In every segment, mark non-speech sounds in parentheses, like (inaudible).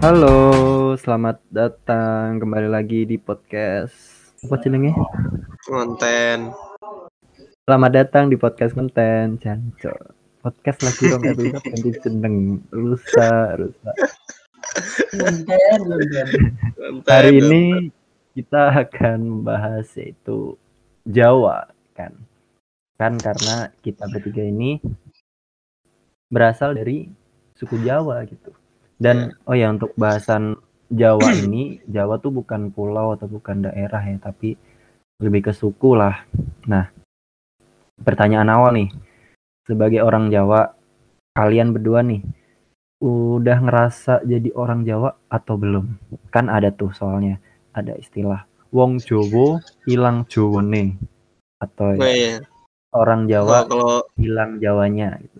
Halo, selamat datang kembali lagi di podcast apa jenenge? konten Selamat datang di podcast konten, Janco. Podcast lagi dong episode ganti jeneng, rusa, rusa. Konten, konten. konten Hari ini kita akan membahas yaitu Jawa kan. Kan karena kita bertiga ini berasal dari suku Jawa gitu. Dan oh ya untuk bahasan Jawa (clears throat) ini, Jawa tuh bukan pulau atau bukan daerah ya, tapi lebih ke suku lah. Nah, pertanyaan awal nih, sebagai orang Jawa, kalian berdua nih, udah ngerasa jadi orang Jawa atau belum? Kan ada tuh soalnya, ada istilah wong Jowo hilang Jowone atau nah, ya, orang Jawa kalau hilang Jawanya gitu.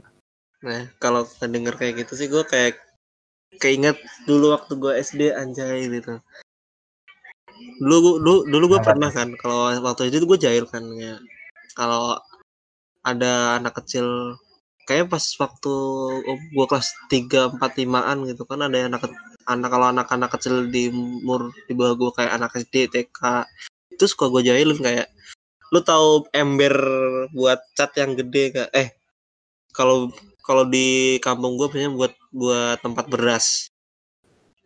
nah kalau denger kayak gitu sih gue kayak keinget dulu waktu gue SD anjay gitu. Dulu gua- dulu dulu gue pernah kan kalau waktu itu gue jahil kan ya. Kalau ada anak kecil kayak pas waktu gue kelas 3 4 5an gitu kan ada anak anak kalau anak-anak kecil di umur di bawah gue kayak anak SD TK itu suka gue jahilin kayak lu tahu ember buat cat yang gede gak eh kalau kalau di kampung gue biasanya buat buat tempat beras.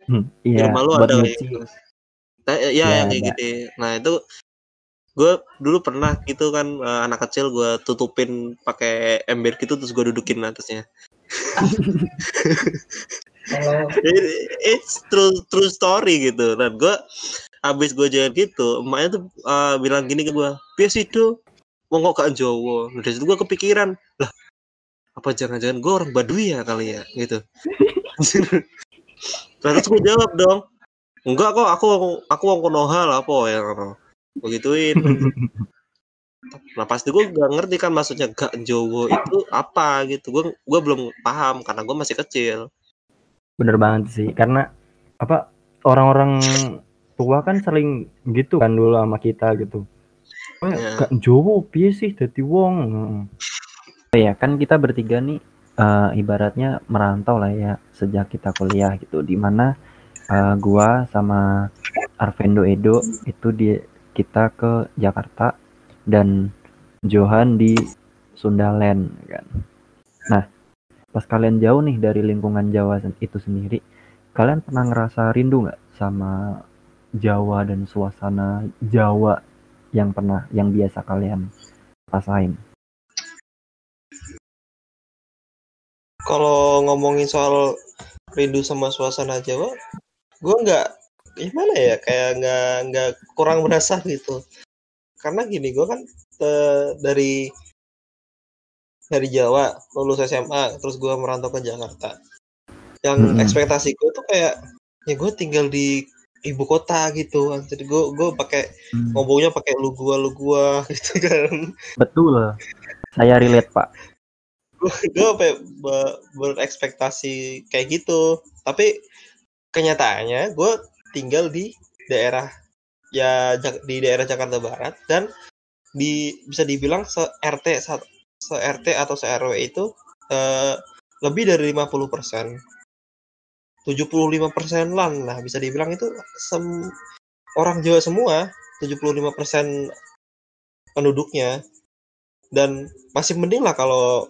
Hmm, di Iya, rumah lu buat ada kayak nyuci. gitu. Nah, ya, Ya, yang kayak ada. gitu. Nah itu gue dulu pernah gitu kan eh, anak kecil gue tutupin pakai ember gitu terus gue dudukin atasnya. (laughs) It- it's true true story gitu. Dan gue habis gue jalan gitu emaknya tuh eh, bilang gini ke gue biasa itu mau kok gak Jawa? Nah, dari situ gue kepikiran lah apa jangan-jangan gue orang Baduy ya kali ya? Gitu. (laughs) Terus gue jawab dong. Enggak kok aku aku wong Konoha lah apa ya. Begituin nah (laughs) pasti gue gak ngerti kan maksudnya gak Jawa itu apa gitu. Gue gue belum paham karena gue masih kecil. Bener banget sih, karena apa orang-orang tua kan sering gitu kan dulu sama kita gitu. Oh ya, gak Jowo piye sih dadi wong. Ya, kan kita bertiga nih eh, ibaratnya merantau lah ya sejak kita kuliah gitu. Di mana eh, gua sama Arvendo Edo itu di kita ke Jakarta dan Johan di Sundaland kan. Nah, pas kalian jauh nih dari lingkungan Jawa itu sendiri, kalian pernah ngerasa rindu nggak sama Jawa dan suasana Jawa yang pernah yang biasa kalian rasain? Kalau ngomongin soal rindu sama suasana Jawa, gue nggak gimana ya kayak nggak nggak kurang berasa gitu. Karena gini, gue kan eh, dari dari Jawa lulus SMA, terus gue merantau ke Jakarta. Yang Mm-mm. ekspektasi gue tuh kayak ya gue tinggal di ibu kota gitu. Jadi gue gue pakai ngomongnya pakai lu gua lu (laughs) gua gitu kan. Betul, saya relate pak. Gue be- be- berekspektasi kayak gitu. Tapi kenyataannya gue tinggal di daerah ya di daerah Jakarta Barat dan di bisa dibilang se RT sa- se RT atau se RW itu eh, lebih dari 50 persen. 75 persen lah nah bisa dibilang itu sem- orang Jawa semua 75 persen penduduknya. Dan masih mending lah kalau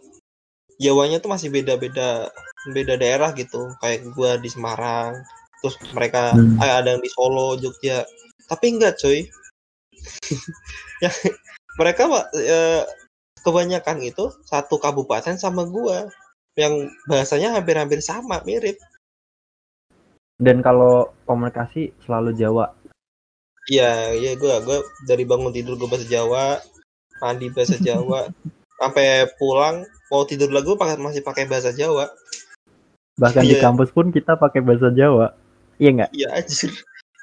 Jawanya tuh masih beda-beda beda daerah gitu. Kayak gua di Semarang terus mereka Hmm. eh, ada yang di Solo Jogja. Tapi enggak coy. (laughs) Ya mereka eh, kebanyakan itu satu kabupaten sama gua yang bahasanya hampir-hampir sama mirip. Dan kalau komunikasi selalu Jawa. Iya, iya gua gua dari bangun tidur gua bahasa Jawa, mandi bahasa Jawa, (laughs) sampai pulang mau tidur lagi gua pakai masih pakai bahasa Jawa. Bahkan di Iya. kampus pun kita pakai bahasa Jawa. Iya nggak? Iya anjir.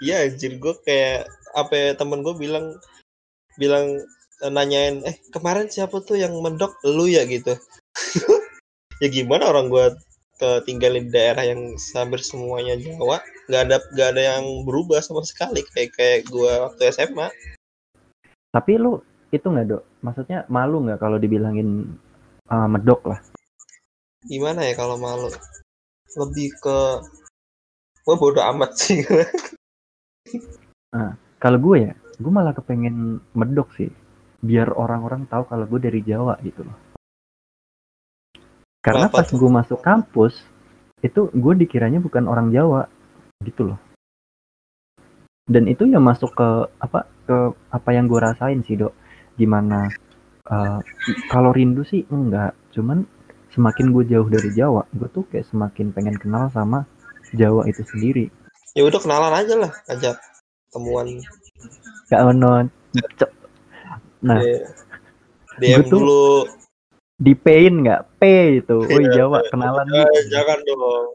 Iya anjir gue kayak apa ya, temen gue bilang bilang eh, nanyain eh kemarin siapa tuh yang mendok lu ya gitu. (laughs) ya gimana orang gue tinggalin di daerah yang hampir semuanya Jawa nggak ada nggak ada yang berubah sama sekali kayak kayak gue waktu SMA Tapi lu itu nggak dok? Maksudnya malu nggak kalau dibilangin uh, medok lah? gimana ya kalau malu lebih ke gue bodo amat sih Kalau gue ya, gue malah kepengen medok sih. Biar orang-orang tahu kalau gue dari Jawa gitu loh. Karena Kenapa pas tuh? gue masuk kampus, itu gue dikiranya bukan orang Jawa gitu loh. Dan itu ya masuk ke apa ke apa yang gue rasain sih dok. Gimana eh, kalau rindu sih enggak, cuman semakin gue jauh dari Jawa, gue tuh kayak semakin pengen kenal sama Jawa itu sendiri. ya udah kenalan aja lah ajak temuan. Gak menon. Nah, Iya. DM tuh- dulu. di pain nggak? P itu woi Jawa kenalan Eh, nih. jangan dong.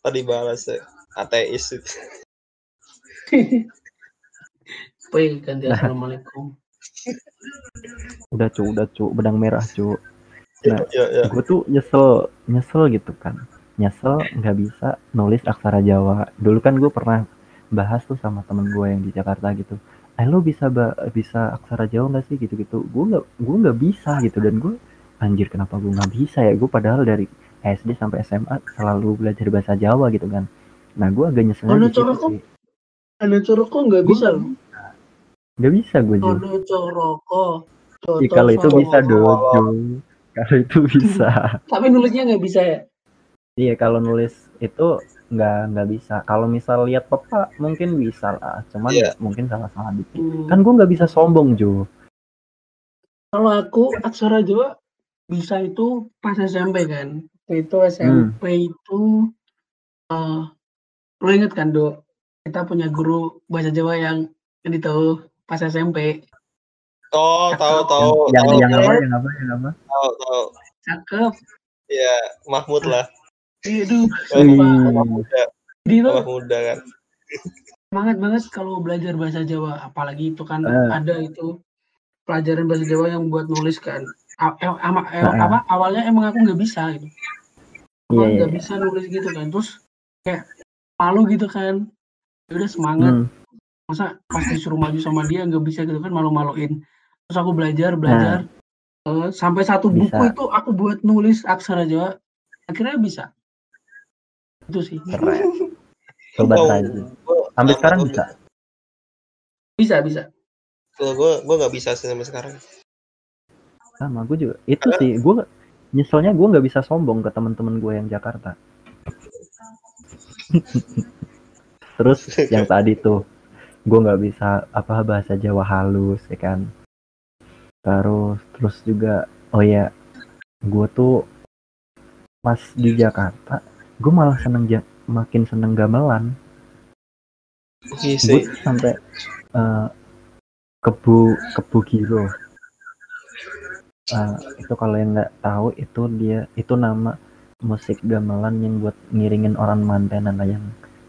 Tadi balas ya ateis. Itu Woi, ganti assalamualaikum. Udah cu udah cu bedang merah cu. (laughs) Ya, ya, ya. gue tuh nyesel nyesel gitu kan. Nyesel nggak bisa nulis aksara Jawa. Dulu kan gue pernah bahas tuh sama temen gue yang di Jakarta gitu. Eh lo bisa ba- bisa aksara Jawa nggak sih? Gitu gitu gue nggak gue nggak bisa gitu. Dan gue anjir kenapa gue nggak bisa ya? Gue padahal dari SD sampai SMA selalu belajar bahasa Jawa gitu kan. Nah gue agak nyesel situ corok kok? sih. Ada coroko nggak bisa? loh. Nggak bisa gue Ju. Ada coroko. Ih, kalau itu bisa dojo. Kalau itu bisa. (laughs) Tapi nulisnya nggak bisa ya. iya, kalau nulis itu nggak nggak bisa. Kalau misal lihat papa mungkin bisa lah. Cuman ya mungkin salah-salah dikit. Hmm. Kan gue nggak bisa sombong Jo. Kalau aku aksara Jawa bisa itu pas SMP kan. Itu SMP itu eh lo inget kan do kita punya guru bahasa Jawa yang yang tahu pas SMP oh tahu tahu yang tahu yang tahu apa yang apa yang apa? tahu tahu. Cakep. Ya Mahmud lah. Aduh, Eh, sumpah. anak muda. Anak muda kan. Semangat banget kalau belajar bahasa Jawa. Apalagi itu kan Eh. ada itu pelajaran bahasa Jawa yang buat nulis kan. A- eh, ama- eh, Eh. apa awalnya emang aku nggak bisa gitu. Iya, Emang iya. nggak bisa nulis gitu kan. Terus kayak malu gitu kan. Ya udah semangat. Hmm. Masa pas disuruh maju sama dia nggak bisa gitu kan malu-maluin terus aku belajar belajar Eh, sampai satu Nah. Bisa. buku itu aku buat nulis aksara Jawa akhirnya bisa itu sih Keren. Sobat Oh, gua- Sampai sekarang bisa. bisa bisa Kalau gue gue nggak bisa sih sampai sekarang Sama gue juga. Itu sih gue nyeselnya gue nggak bisa sombong ke teman-teman gue yang Jakarta. (laughs) Terus yang tadi tuh gue nggak bisa apa bahasa Jawa halus ya kan. Terus terus juga oh ya gue tuh pas di Jakarta gue malah seneng ja- makin seneng gamelan. Iya Gue sampai eh, kebu kebu giro. Eh, itu kalau yang nggak tahu itu dia itu nama musik gamelan yang buat ngiringin orang mantenan yang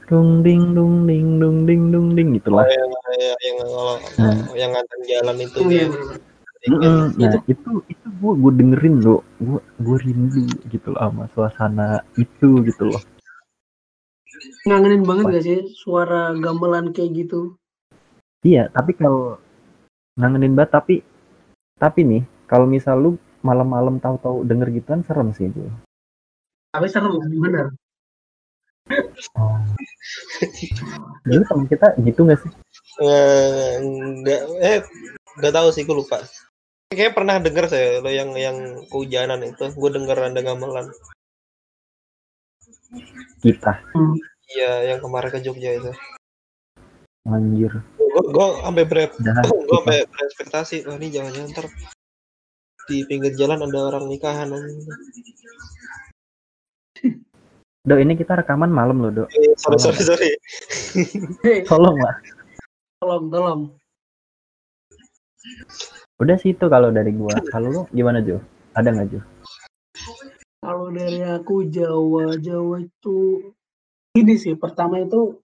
dung ding dung ding dung ding dung ding gitulah. yang yang yang kalau Nah. yang nganter jalan itu Iya, bener. Mm-mm. Nah itu itu gue gue dengerin loh, gue gue rindu gitu loh sama suasana itu gitu loh. ngangenin banget gak sih suara gamelan kayak gitu Iya, tapi kalau ngangenin banget tapi tapi nih kalau misal lu malam-malam tahu-tahu denger gituan serem sih itu. tapi seru bener (laughs) Dulu temen kita gitu gak sih? Eh, nggak eh nggak tahu sih gue lupa. Kayaknya pernah denger saya lo yang yang kehujanan itu. Gue denger ada gamelan. Kita. Iya yang kemarin ke Jogja itu. Anjir. gue gue sampai ber Udah, gue sampai berekspektasi wah ini jangan-jangan ntar di pinggir jalan ada orang nikahan. Dok, ini kita rekaman malam loh, Dok. Eh, sorry sorry sorry (laughs) Tolong lah. tolong tolong Udah sih itu kalau dari gua. Kalau lu gimana, Jo? Ada nggak, Jo? kalau dari aku Jawa Jawa itu ini sih pertama itu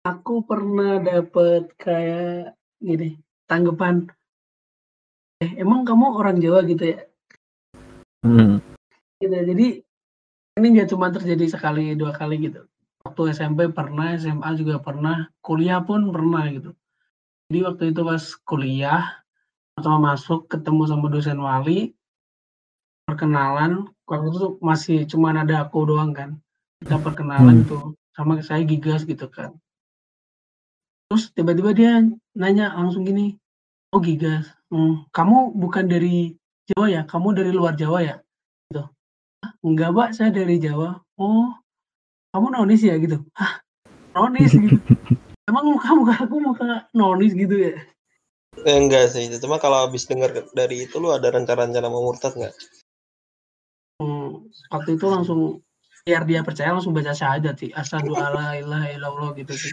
aku pernah dapet kayak gini tanggapan eh emang kamu orang Jawa gitu ya Hmm. gitu jadi ini nggak cuma terjadi sekali dua kali gitu waktu SMP pernah SMA juga pernah kuliah pun pernah gitu jadi waktu itu pas kuliah pertama masuk ketemu sama dosen wali perkenalan waktu itu masih cuma ada aku doang kan kita perkenalan Hmm. tuh sama saya Gigas gitu kan. Terus tiba-tiba dia nanya langsung gini, "Oh Gigas, hmm, kamu bukan dari Jawa ya? Kamu dari luar Jawa ya?" Gitu. "Ah, enggak Pak, saya dari Jawa." "Oh, kamu nonis ya?" Gitu. "Hah, nonis?" gitu. (laughs) "Emang muka muka aku muka nonis gitu ya?" Eh, enggak sih, cuma kalau habis dengar dari itu lu ada rencana-rencana mau murtad nggak? Hmm, waktu itu langsung biar dia percaya langsung baca syahadat sih. Asyhadu alla ilaha illallah gitu sih.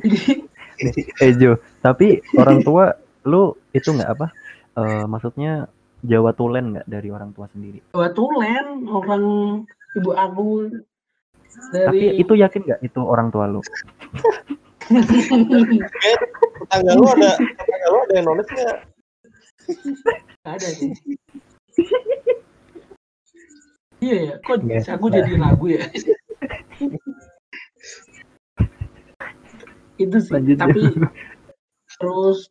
Jadi (laughs) Eh Jo, tapi orang tua lu itu nggak apa? eh, maksudnya Jawa Tulen nggak dari orang tua sendiri? Jawa Tulen orang ibu aku Tapi dari itu yakin nggak itu orang tua lu? Tetangga lu ada tetangga lu ada yang nonis nggak? Ada sih. Iya ya, kok Nggak aku bisa. jadi lagu ya. itu sih. Lanjut, Tapi terus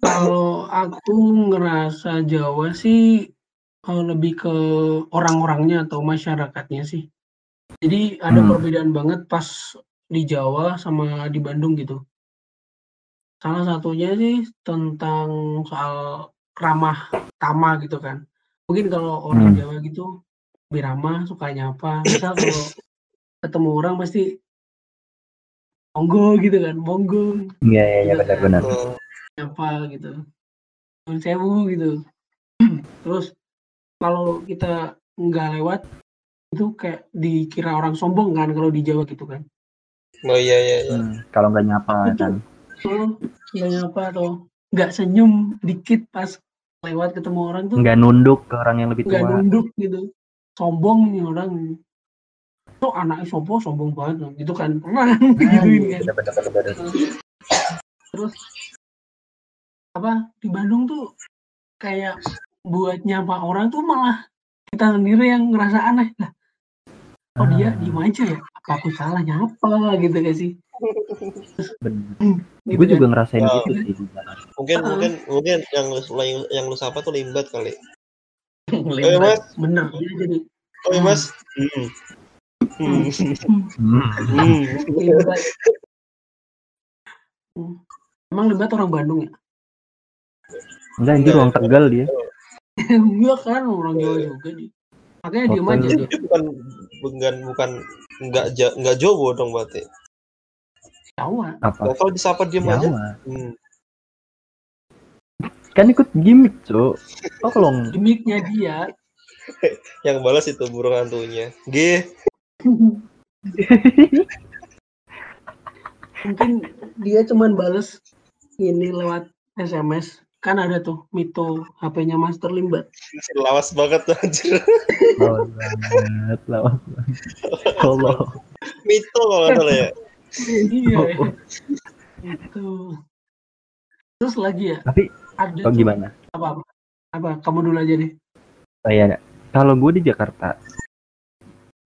kalau aku ngerasa Jawa sih eh, lebih ke orang-orangnya atau masyarakatnya sih. Jadi ada Hmm. perbedaan banget pas di Jawa sama di Bandung gitu. Salah satunya sih tentang soal ramah tamah gitu kan. Mungkin kalau orang Hmm. Jawa gitu lebih ramah, suka nyapa. Misal kalau ketemu orang pasti monggo gitu kan, monggo Iya iya iya Gitu kan. benar-benar. Nyapa gitu. Nyuwun sewu gitu. Terus kalau kita nggak lewat itu kayak dikira orang sombong kan kalau di Jawa gitu kan. Oh iya iya iya. Hmm, Kalau nggak nyapa Itu. kan. Oh, nggak nyapa atau nggak senyum dikit pas lewat ketemu orang tuh Nggak nunduk ke orang yang lebih nggak tua. nunduk gitu. Sombong nih orang. Tuh anaknya sombong, sombong banget gitu kan. Pernah (laughs) kan digituin kan. Bener, bener, bener, bener. Terus apa di Bandung tuh kayak buat nyapa orang tuh malah kita sendiri yang ngerasa aneh lah. Oh dia Ah. diem aja ya? Apa aku salah nyapa gitu gak sih? Gitu Gue kan. juga ngerasain Oh. gitu sih. di Jakarta. Mungkin Heeh. mungkin mungkin yang lu yang, yang lu sapa tuh limbat kali. (laughs) Limbat. Eh, Mas. Bener dia jadi Oh mas. Hmm. Hmm. Hmm. Hmm. (laughs) limbat. Hmm. Emang limbat orang Bandung ya? Enggak anjir orang Tegal dia. (laughs) Iya kan orang Jawa juga nih. Makanya diem Hotel. aja dia. Dia bukan bukan bukan nggak ja, nggak Jowo dong berarti. Jawa. Apa? Kalau disapa diem aja. Jawa. Hmm. Kan ikut gimmick, Cuk. Oh kalau Gimiknya dia. (laughs) Yang balas itu burung hantunya. G. Mungkin dia cuman bales ini lewat SMS. Kan ada tuh Mito HP-nya Master Limbat. Lawas banget tuh anjir. lawan banget, lawan banget. Allah. Mito kalau nggak salah ya. iya. Oh, oh. Itu. Terus lagi ya, Tapi ada oh, gimana? apa apa? Apa? Kamu dulu aja deh. Oh, iya, kalau gue di Jakarta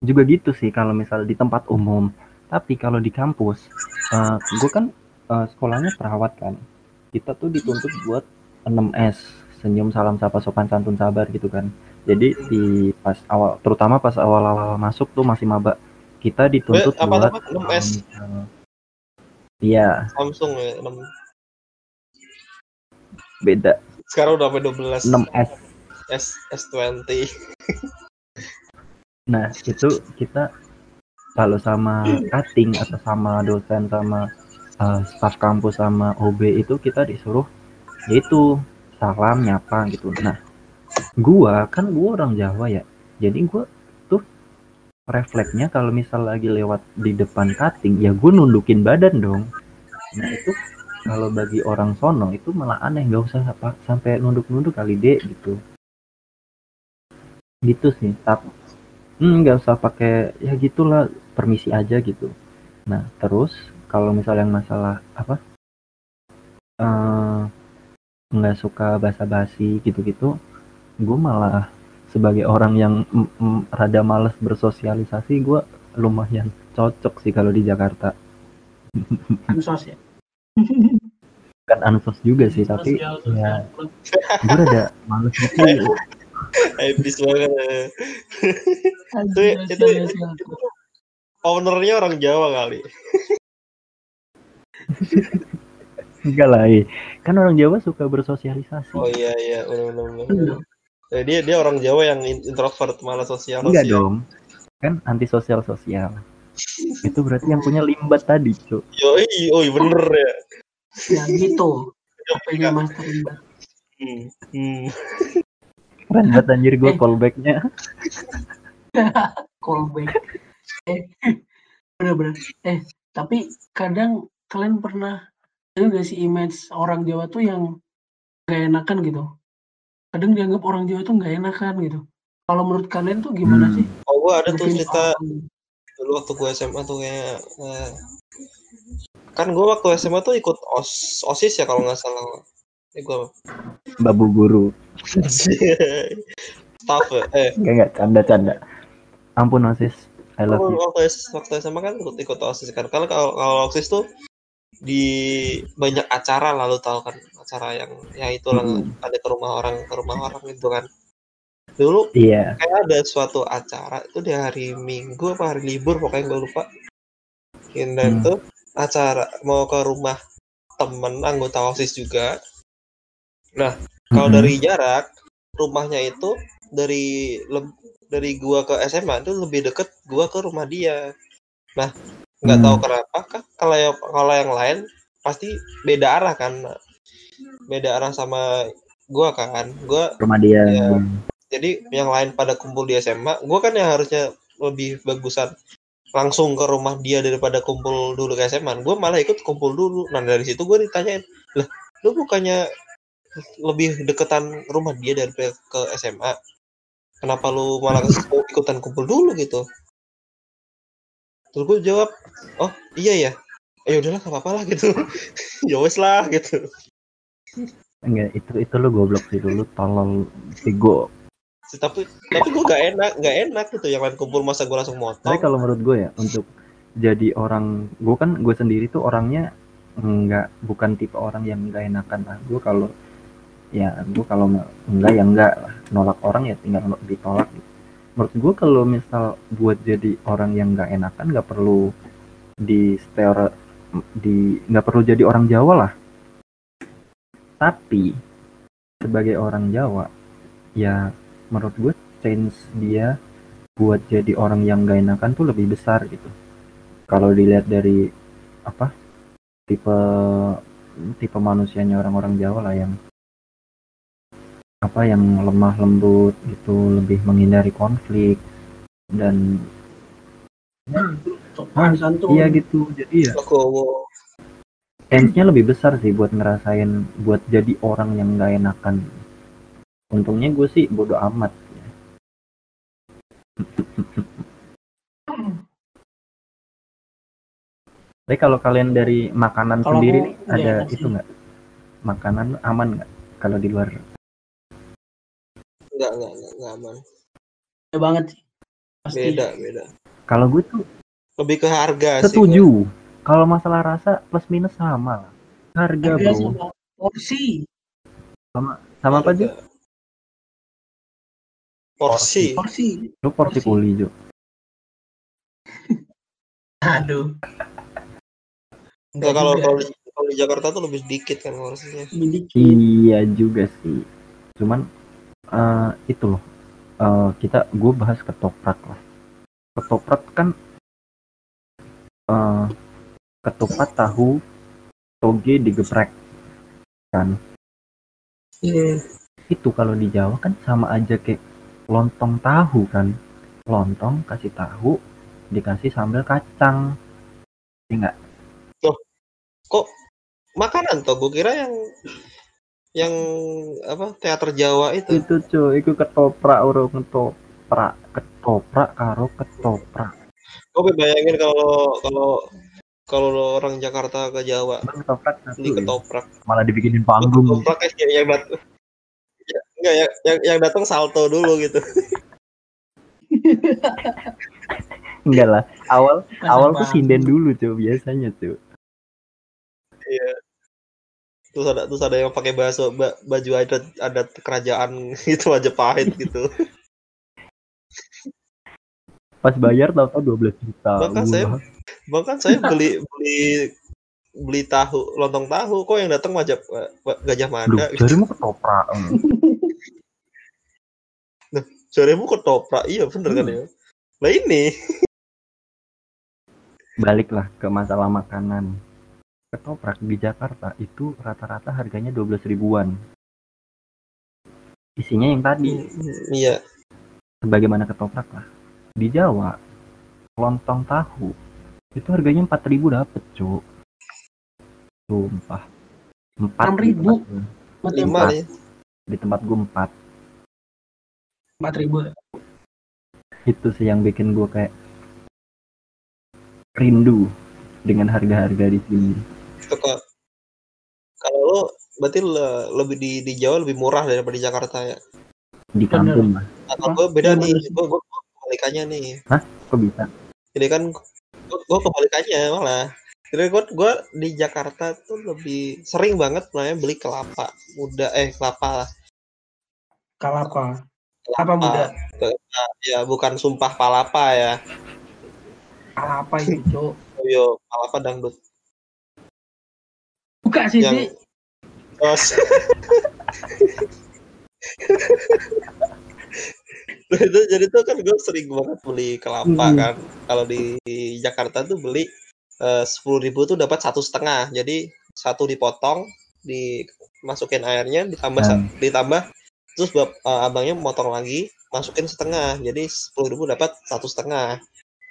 juga gitu sih kalau misal di tempat umum. Tapi kalau di kampus, eh gue kan eh, sekolahnya perawat kan. Kita tuh dituntut buat 6S, senyum, salam, sapa, sopan, santun, sabar gitu kan. Jadi di pas awal, terutama pas awal-awal masuk tuh masih maba, kita dituntut Eh, apa buat apa? 6S kalau misal- Iya, Samsung ya. 6. beda. Sekarang udah sampai 12. 6S. S S20. (laughs) Nah, itu kita kalau sama cutting atau sama dosen sama uh, staf kampus sama OB itu kita disuruh yaitu salam nyapa gitu. Nah, gua kan gua orang Jawa ya. Jadi gua tuh refleksnya kalau misal lagi lewat di depan cutting ya gua nundukin badan dong. Nah, itu kalau bagi orang sono itu malah aneh nggak usah apa sampai nunduk-nunduk kali deh gitu. Gitu sih. Tapi Hmm, nggak usah pakai ya gitulah permisi aja gitu. Nah terus kalau misal yang masalah apa eh, nggak suka basa-basi gitu-gitu, gue malah sebagai orang yang mm, mm, rada males bersosialisasi, gue lumayan cocok sih kalau di Jakarta. Ansos ya. Kan ansos juga sih, tapi Sosial, ya sosial. gue rada males gitu. Habis banget. itu, Anjir, itu, itu, itu ownernya orang Jawa kali. Enggak lah, eh. kan orang Jawa suka bersosialisasi. Oh iya iya benar-benar. Bener. Eh, dia dia orang Jawa yang in- introvert malah sosial Enggak sosial. dong. Kan anti sosial sosial. (laughs) Itu berarti yang punya limbat tadi, Cuk. Yoi, oi bener ya. Ya gitu. (laughs) HP-nya Master Limbat. Hmm. Hmm. Keren banget (laughs) anjir gue callbacknya. Callback. Eh, bener-bener. Eh, tapi kadang kalian pernah ada nggak sih image orang Jawa tuh yang gak enakan gitu? Kadang dianggap orang Jawa tuh gak enakan gitu. Kalau menurut kalian tuh gimana Hmm. sih? Oh gua ada tuh Mungkin cerita orang- dulu waktu gue SMA tuh kayak eh, kan gue waktu SMA tuh ikut os osis ya kalau nggak salah eh, gue Babu guru. (laughs) staff ya eh Enggak enggak canda-canda. Ampun Osis. I love you. waktu waktu SMA kan ikut ikut osis kan kalau kalau kalau osis tuh di banyak acara lalu tahu kan acara yang ya itu Hmm. ada ke rumah orang ke rumah orang gitu kan dulu Iya. kayak ada suatu acara itu di hari Minggu apa hari libur pokoknya gue lupa dan Hmm. itu acara mau ke rumah temen anggota osis juga kalau Mm-mm. dari jarak rumahnya itu dari dari gua ke SMA itu lebih deket gua ke rumah dia nah nggak Hmm. tahu kenapa kalau yang kalau yang lain pasti beda arah kan beda arah sama gua kan gua rumah dia. Iya. jadi yang lain pada kumpul di SMA gue kan yang harusnya lebih bagusan langsung ke rumah dia daripada kumpul dulu ke SMA gue malah ikut kumpul dulu nah dari situ gue ditanyain lah lu bukannya lebih deketan rumah dia daripada ke SMA kenapa lu malah ikutan kumpul dulu gitu terus gue jawab oh iya ya. Ya udahlah gak apa-apa lah gitu. (laughs) Ya wes lah gitu. Enggak, itu itu lu goblok sih dulu tolol bego. Tapi tapi gue gak enak gak enak gitu yang lain kumpul masa gue langsung Tapi motong kalau menurut gue ya untuk jadi orang gue kan gue sendiri tuh orangnya enggak bukan tipe orang yang enggak enakan lah. Gue kalau ya gue kalau nggak- enggak ya enggak lah. Nolak orang ya tinggal ditolak gitu. Menurut gue kalau misal buat jadi orang yang enggak enakan nggak perlu di stereo di nggak perlu jadi orang Jawa lah tapi sebagai orang Jawa ya menurut gue change dia buat jadi orang yang gak enakan tuh lebih besar gitu. Kalau dilihat dari apa tipe tipe manusianya orang-orang Jawa lah yang apa yang lemah lembut gitu, lebih menghindari konflik dan Sopan santun. iya gitu. Jadi ya chance-nya lebih besar sih buat ngerasain buat jadi orang yang gak enakan. Untungnya gue sih bodo amat. ya. Tapi kalau kalian dari makanan Kalau sendiri nih nggak ada enak itu nggak? Makanan aman nggak kalau di luar? Enggak, enggak, enggak, enggak aman. Beda banget sih. Pasti. Beda, beda. Kalau gue tuh Lebih ke harga sih. setuju. Kalau masalah rasa plus minus sama lah. Harga Harga bro. sama porsi. Sama apa Harga. aja? Porsi. Porsi. Lu porsi Porsi. kuli Jo. (laughs) Aduh. Enggak kalau kalau di, kalau di Jakarta tuh lebih sedikit kan porsinya. Lebih dikit. Iya juga sih. Cuman eh, itu loh. Eh, kita gue bahas ketoprak lah. Ketoprak kan eh ketupat tahu toge digeprek kan. Hmm. Itu kalau di Jawa kan sama aja kayak lontong tahu kan. Lontong kasih tahu dikasih sambal kacang. Iya nggak? Kok makanan tuh? Gue kira yang yang apa teater Jawa itu. Itu cuy, itu ketoprak urung ketoprak, ketoprak karo ketoprak. Gue bayangin kalau kalau kalau orang Jakarta ke Jawa ketoprak beli ya. ketoprak. malah dibikinin panggung Ketoprak kayak yang yang dat- ya, enggak ya, yang yang datang salto dulu gitu. (laughs) enggak lah awal Pasar awal tuh sinden dulu tuh biasanya tuh Iya. Terus ada terus ada yang pakai bahasa ba- baju adat adat kerajaan (laughs) itu Majapahit gitu Pas bayar tahu-tahu 12 juta. Bahkan saya- bahkan saya (laughs) beli beli beli tahu lontong tahu kok yang datang Majap Gajah Mada gitu. jarimu ketoprak. (laughs) Jaremu ketoprak iya bener kan ya lah ini Baliklah ke masalah makanan. Ketoprak di Jakarta itu rata-rata harganya 12 ribuan. Isinya yang tadi, iya sebagaimana ketoprak lah. Di Jawa, lontong tahu itu harganya 4000 dapet, Cuk. Sumpah. 4 6.000. lima Empat. nih Di tempat gue 4. empat ribu Itu sih yang bikin gue kayak rindu dengan harga-harga di sini. Itu kok kalau lo berarti le- lebih di di Jawa lebih murah daripada di Jakarta ya? Di kampung lah. atau gue beda Gimana nih gue gue kebalikannya nih. Kok bisa? jadi kan gue, gue kebalikannya malah. Jadi gue gue di Jakarta tuh lebih sering banget namanya beli kelapa muda eh kelapa lah. Kalapa kelapa. Apa muda. Kelapa, ya bukan sumpah palapa ya. Kalapa itu yo palapa dangdut buka sih yang terus itu jadi tuh kan gue sering banget beli kelapa Hmm. kan. Kalau di Jakarta tuh beli sepuluh ribu tuh dapat satu setengah. Jadi satu dipotong dimasukin airnya ditambah Hmm. ditambah terus bap- eh, abangnya motong lagi masukin setengah. Jadi sepuluh ribu dapat satu setengah.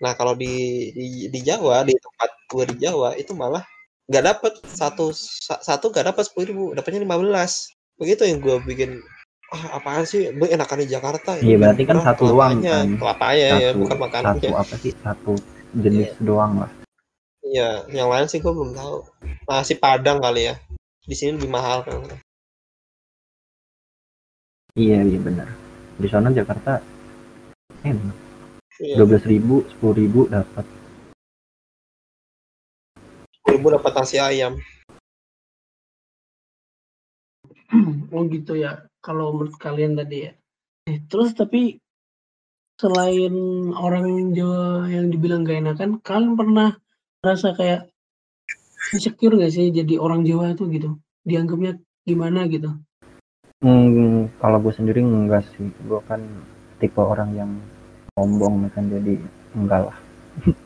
Nah kalau di, di di Jawa di tempat gue di Jawa itu malah nggak dapat satu sa- satu nggak dapat sepuluh ribu dapatnya 15 begitu yang gue bikin ah apaan sih gue enakan di Jakarta Iya, berarti kan satu doang kelapanya, kan. kelapanya ya Satu, bukan makanannya satu apa sih? Satu jenis doang lah. Iya, yang lain sih gue belum tahu. Nasi Padang kali ya. Di sini lebih mahal kan. Iya, iya benar. Di sana Jakarta enak. Iya. Dua belas ribu, sepuluh ribu dapat. Ribu dapat nasi ayam. (clears throat) oh gitu ya kalau menurut kalian tadi ya eh, terus tapi selain orang Jawa yang dibilang gak enakan kalian pernah merasa kayak insecure gak sih jadi orang Jawa itu gitu dianggapnya gimana gitu Hmm, kalau gue sendiri enggak sih. Gue kan tipe orang yang sombong kan jadi enggak lah. (laughs)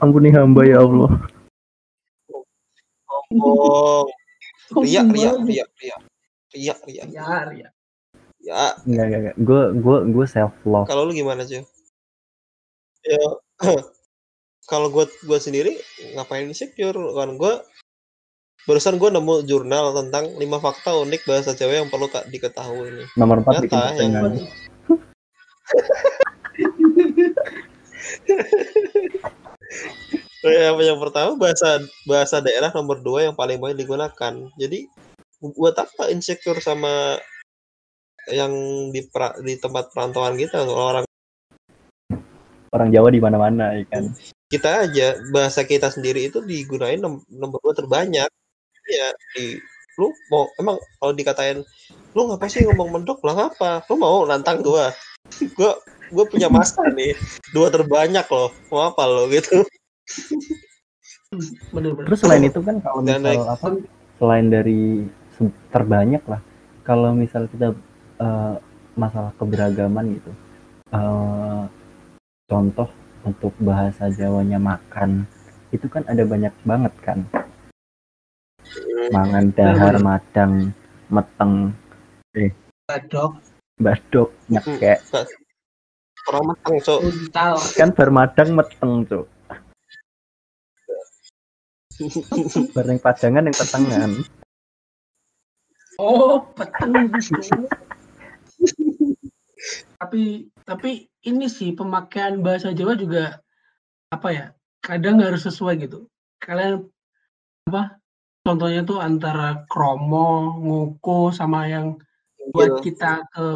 Ampuni hamba ya Allah. Oh, ria, Sombong ria, banget. ria, ria, ria, ria. ya ya Ya, Enggak, enggak, enggak. Gue gue gue self love. kalau lu gimana sih? Ya, (clears throat) kalau gue gue sendiri ngapain insecure kan gue barusan gue nemu jurnal tentang lima fakta unik bahasa cewek yang perlu tak diketahui nih. Nomor 4 bikin Ternyata yang. (laughs) (laughs) Yang, yang pertama bahasa bahasa daerah nomor dua yang paling banyak digunakan. Jadi buat apa insecure sama yang di pra- di tempat perantauan kita orang Orang Jawa di mana-mana ya kan. kita aja bahasa kita sendiri itu digunain nom- nomor dua terbanyak. Ya di lu mau emang kalau dikatain lu ngapa sih ngomong mendok? Lah apa lu mau nantang gua? (laughs) Gua gua punya master nih. Dua terbanyak loh. Mau apa lo gitu bener-bener Terus selain itu kan kalau Dan misal apa selain dari terbanyak lah kalau misal kita eh, masalah keberagaman gitu eh, contoh untuk bahasa Jawanya makan itu kan ada banyak banget kan? Mangan dahar madang meteng badok. badok nyekek. So kan bermadang meteng tuh (laughs) bareng padangan yang petengan oh peteng tapi tapi ini sih pemakaian bahasa Jawa juga apa ya kadang harus sesuai gitu. Kalian apa contohnya tuh antara kromo nguku sama yang buat kita ke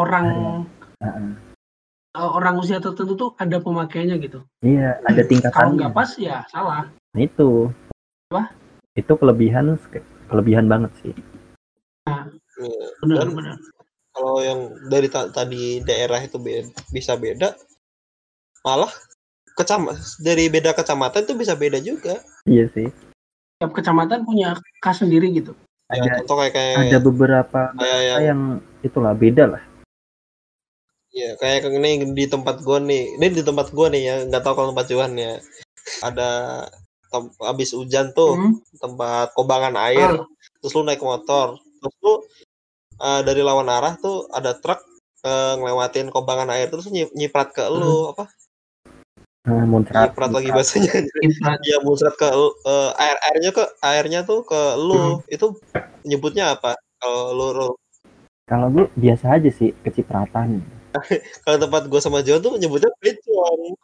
orang Heeh. eh, orang usia tertentu tuh ada pemakaiannya gitu. Iya ada kalau tingkatannya. nggak pas ya salah Nah, itu itu kelebihan kelebihan banget sih Nah, Iya. benar benar. kalau yang dari ta- tadi daerah itu be- bisa beda, malah kecam dari beda kecamatan itu bisa beda juga. iya sih Tiap kecamatan punya khas sendiri gitu. Ya, ada contoh kayak kayak ada beberapa kayak yang, yang itulah beda lah ya kayak ini di tempat gua nih, ini di tempat gua nih ya, nggak tahu kalau tempat Juan ya. Ada tem- abis hujan tuh Hmm. tempat kobangan air, Ah, terus lu naik motor, terus lu eh, dari lawan arah tuh ada truk eh, ngelewatin kobangan air. Terus nyip- nyiprat ke lu apa? nah, muncrat Nyiprat lagi bahasanya. Ya muncrat ke lu- eh, air airnya ke airnya tuh ke lu. Itu nyebutnya apa? Kalau lu kalau gue biasa aja sih kecipratan (laughs) kalau tempat gua sama John tuh nyebutnya Bejong.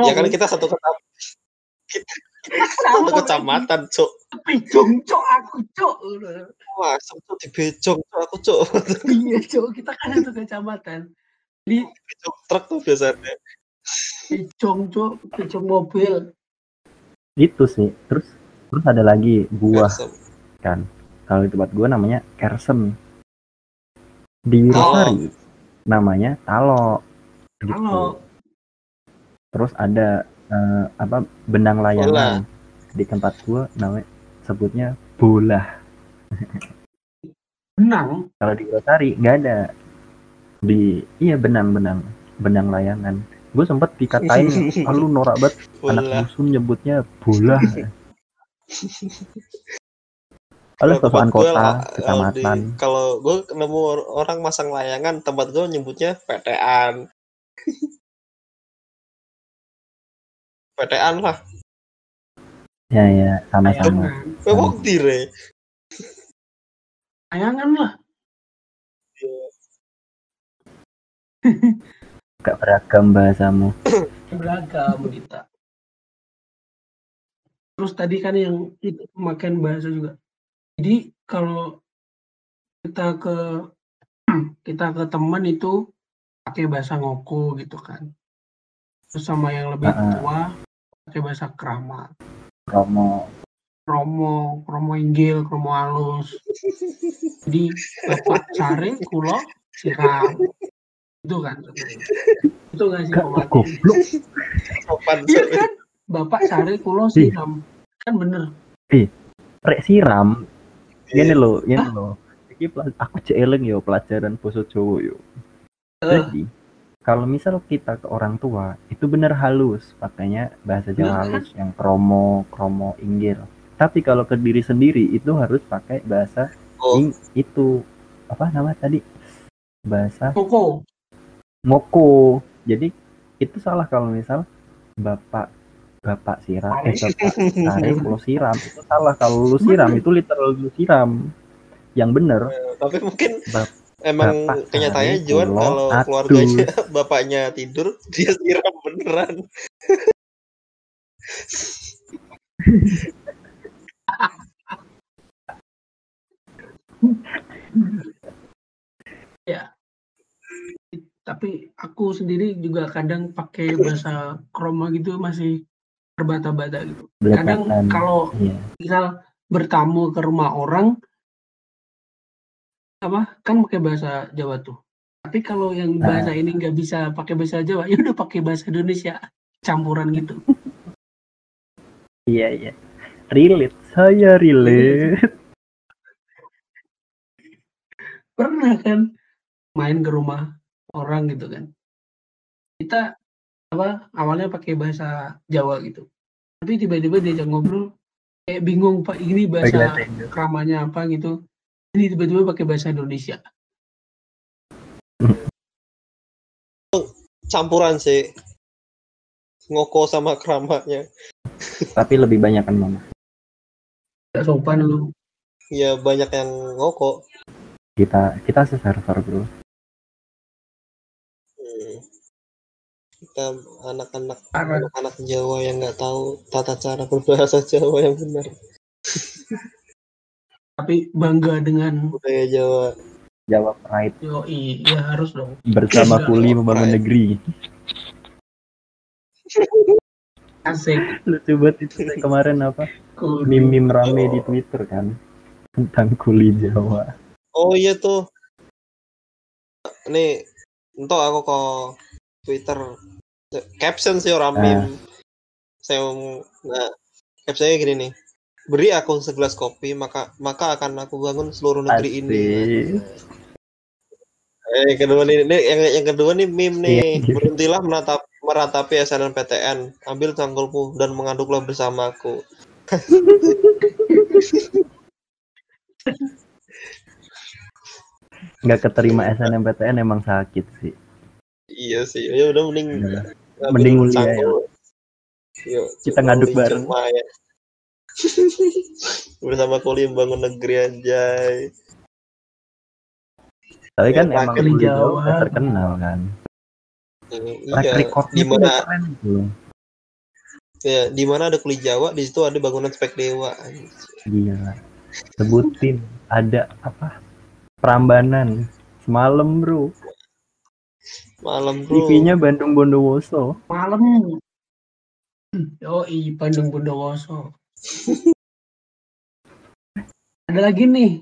ya kan kita satu kecamatan satu kecamatan cok Bejong, cok aku, cok. wah sebut di becong cok aku cok Iya, cok. Kita kan satu kecamatan. Di becong truk tuh biasanya bejong, cok. Bejong mobil. itu sih terus terus ada lagi buah Kersem. kan kalau di tempat gue namanya kersen di Oh. Wirosari namanya talo gitu Halo. terus ada eh, apa benang layangan. Di tempat gue namanya sebutnya bola. Benang. kalau di Wirosari nggak ada. Di iya benang benang benang layangan. Gue sempet dikatain (laughs) "Ah, lu norak banget. Anak bola dusun nyebutnya bola. Halo, Kalau sosokan gua, kota, di- kecamatan. kalau gue nemu or- orang masang layangan tempat gue nyebutnya PTan PTan lah Ya ya, sama-sama. Memang dire Layangan lah. (laughs) Gak beragam bahasamu. Beragam kita. Terus tadi kan yang itu pemakaian bahasa juga. Jadi kalau kita ke (clears throat) kita ke teman itu pakai bahasa ngoko gitu kan. Terus sama yang lebih Ah, ah. tua pakai bahasa krama. Romo. Kromo, kromo inggil, kromo halus. Jadi bapak sare, kulo, siram. Itu kan. Itu kan sih goblok. sopan Iya kan? Bapak sare, kulo, siram. Kan bener. Rek siram. Iya. Gini lo, gini lo. Iki pela- aku cek eling yo pelajaran basa Jawa yo. Eh, Jadi kalau misal kita ke orang tua itu bener halus pakainya bahasa Jawa halus yang kromo kromo inggil. Tapi kalau ke diri sendiri itu harus pakai bahasa Oh. ing- itu apa nama tadi? Bahasa Koko. ngoko jadi itu salah kalau misal bapak bapak siram eh bapak (laughs) sare kalau siram itu salah. Kalau lu siram itu literal lu siram. Yang bener tapi mungkin Bap- emang bapak kenyataannya Juan kalau atus. keluarganya (laughs) bapaknya tidur dia siram beneran Tapi aku sendiri juga kadang pakai bahasa kroma gitu masih terbata-bata gitu. Kadang kalau iya misal bertamu ke rumah orang apa kan pakai bahasa Jawa tuh. Tapi kalau yang Ah. bahasa ini nggak bisa pakai bahasa Jawa, ya udah pakai bahasa Indonesia campuran gitu. iya iya relate saya relate Pernah kan main ke rumah orang gitu kan. Kita apa awalnya pakai bahasa Jawa gitu. Tapi tiba-tiba diajak ngobrol kayak bingung Pak ini bahasa keramanya apa gitu. Ini tiba-tiba pakai bahasa Indonesia. campuran sih ngoko sama keramanya tapi lebih banyak kan mama Gak sopan lu. ya banyak yang ngoko kita kita seserver bro Hmm. kita anak-anak Parah. anak Jawa yang nggak tahu tata cara berbahasa Jawa yang benar (laughs) Tapi bangga dengan budaya Jawa Jawa Pride yoi, ya harus dong. bersama Jawa kuli membangun Pride. negeri (laughs) Asik. lucu banget itu kemarin apa meme rame di Twitter kan tentang kuli Jawa Oh iya tuh. Nih, entok aku ke Twitter caption sih orang Ah. meme. Saya mau- nah, captionnya gini nih. Beri aku segelas kopi, maka maka akan aku bangun seluruh negeri ini. Asik. Eh, yang kedua nih, nih, yang, yang kedua nih meme nih. Iya, iya. Berhentilah menatap meratapi SNMPTN. Ambil cangkulmu dan mengaduklah bersamaku. (laughs) nggak keterima SNMPTN emang sakit sih Iya sih, ya udah mending Iya. ngambil Mending kuliah, cangkul. Yuk, Kita coba ngaduk bareng. (laughs) Bersama kuliah membangun negeri anjay. tapi kan Ya, emang Kuli kuli Jawa udah terkenal kan Hmm, track iya. recordnya Di tuh mana udah keren gitu ya, di mana ada kuliah Jawa, di situ ada bangunan spek dewa. anjay. gila sebutin ada apa Prambanan semalam bro Malam bro. TV-nya Bandung Bondowoso Malam. Oh, i Bandung Bondowoso. (laughs) Ada lagi nih.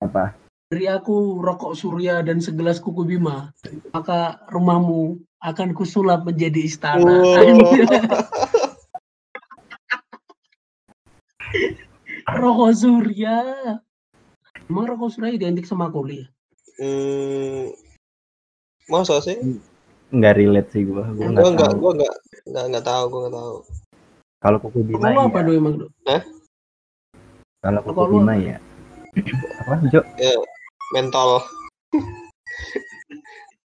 Apa? Dari aku rokok surya dan segelas kuku bima. Maka rumahmu akan kusulap menjadi istana. Wow. (laughs) rokok surya. Emang rokok surya identik sama kuliah Hmm, masa sih? nggak relate sih gua. Gua Gua nggak enggak, gua enggak, enggak, enggak tahu, gua enggak tahu. Kalau kuku Bima lu apa iya. Do emang do kalau kuku Bima ya apa Jo? Ya, mentol.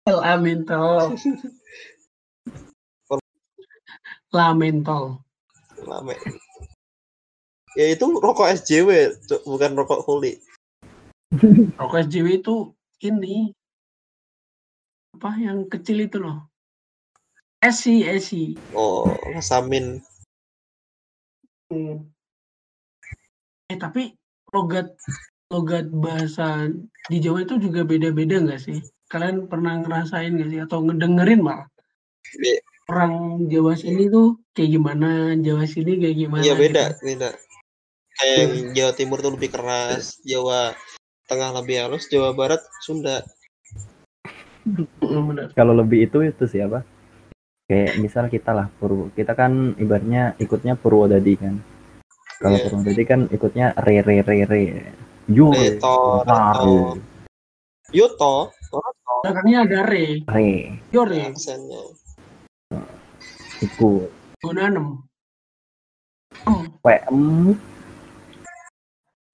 LA mentol. La mentol. Lame. Ya itu rokok SJW, bukan rokok kuli. rokok SJW itu ini. Apa yang kecil itu loh? Esi esi Oh, rasamin. Hmm. Eh tapi logat logat bahasa di Jawa itu juga beda-beda nggak sih? Kalian pernah ngerasain nggak sih atau ngedengerin malah? Be- Orang Jawa sini tuh kayak gimana, Jawa sini kayak gimana? Iya beda, gitu. beda. Kayak yang Jawa Timur tuh lebih keras, Jawa Tengah lebih halus, Jawa Barat Sunda. Mm, benar. kalau lebih itu itu siapa kayak misal kita lah Purwo kita kan ibaratnya ikutnya Purwodadi kan kalau Iya. Purwodadi kan ikutnya re re re re yo Reto, Waduh. reto. Yuto, Torato, Belakangnya ada re, re yo re, aksennya. ikut gunanem. Em, PM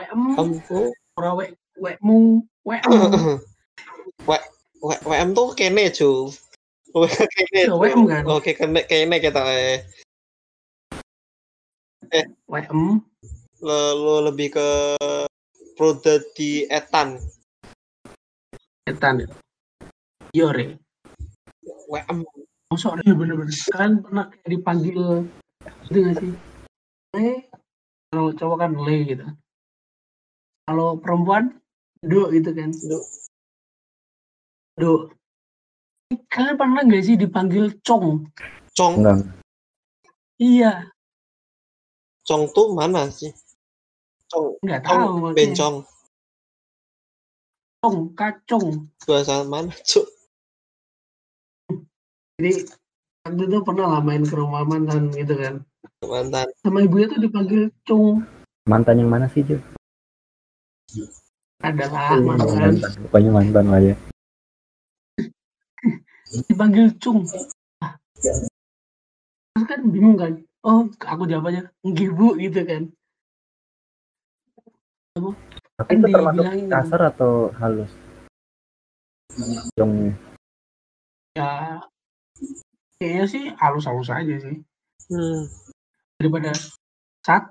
em, Kamu ora we, wekmu, wekmu. (laughs) W WM tuh kene cu. Iya. WM kan? Oke, kene kene kita eh. Wem, Lalu lebih ke produk di etan. etan. Yo re. WM. Masuk re bener-bener. Kalian pernah kayak dipanggil itu nggak sih? Le. Kalau cowok kan le gitu. Kalau perempuan do gitu kan. Do. Do. Kalian pernah nggak sih dipanggil cong? Cong, enggak Iya, cong tuh mana sih? Cong, nggak cong, tahu makanya. bencong. Cong, kacong. Bahasa mana, cu? Jadi waktu itu pernah lah main ke rumah mantan gitu kan. Mantan. Sama ibunya tuh dipanggil cung. mantan yang mana sih Jo Adalah mantan. mantan pokoknya mantan lah ya dipanggil cung. Ah. Terus kan bingung kan? Oh aku jawabnya enggak bu gitu kan. Tapi Kan itu termasuk dibilangin. kasar atau halus? Jong ya kayaknya sih halus-halus aja sih. Hmm. daripada sat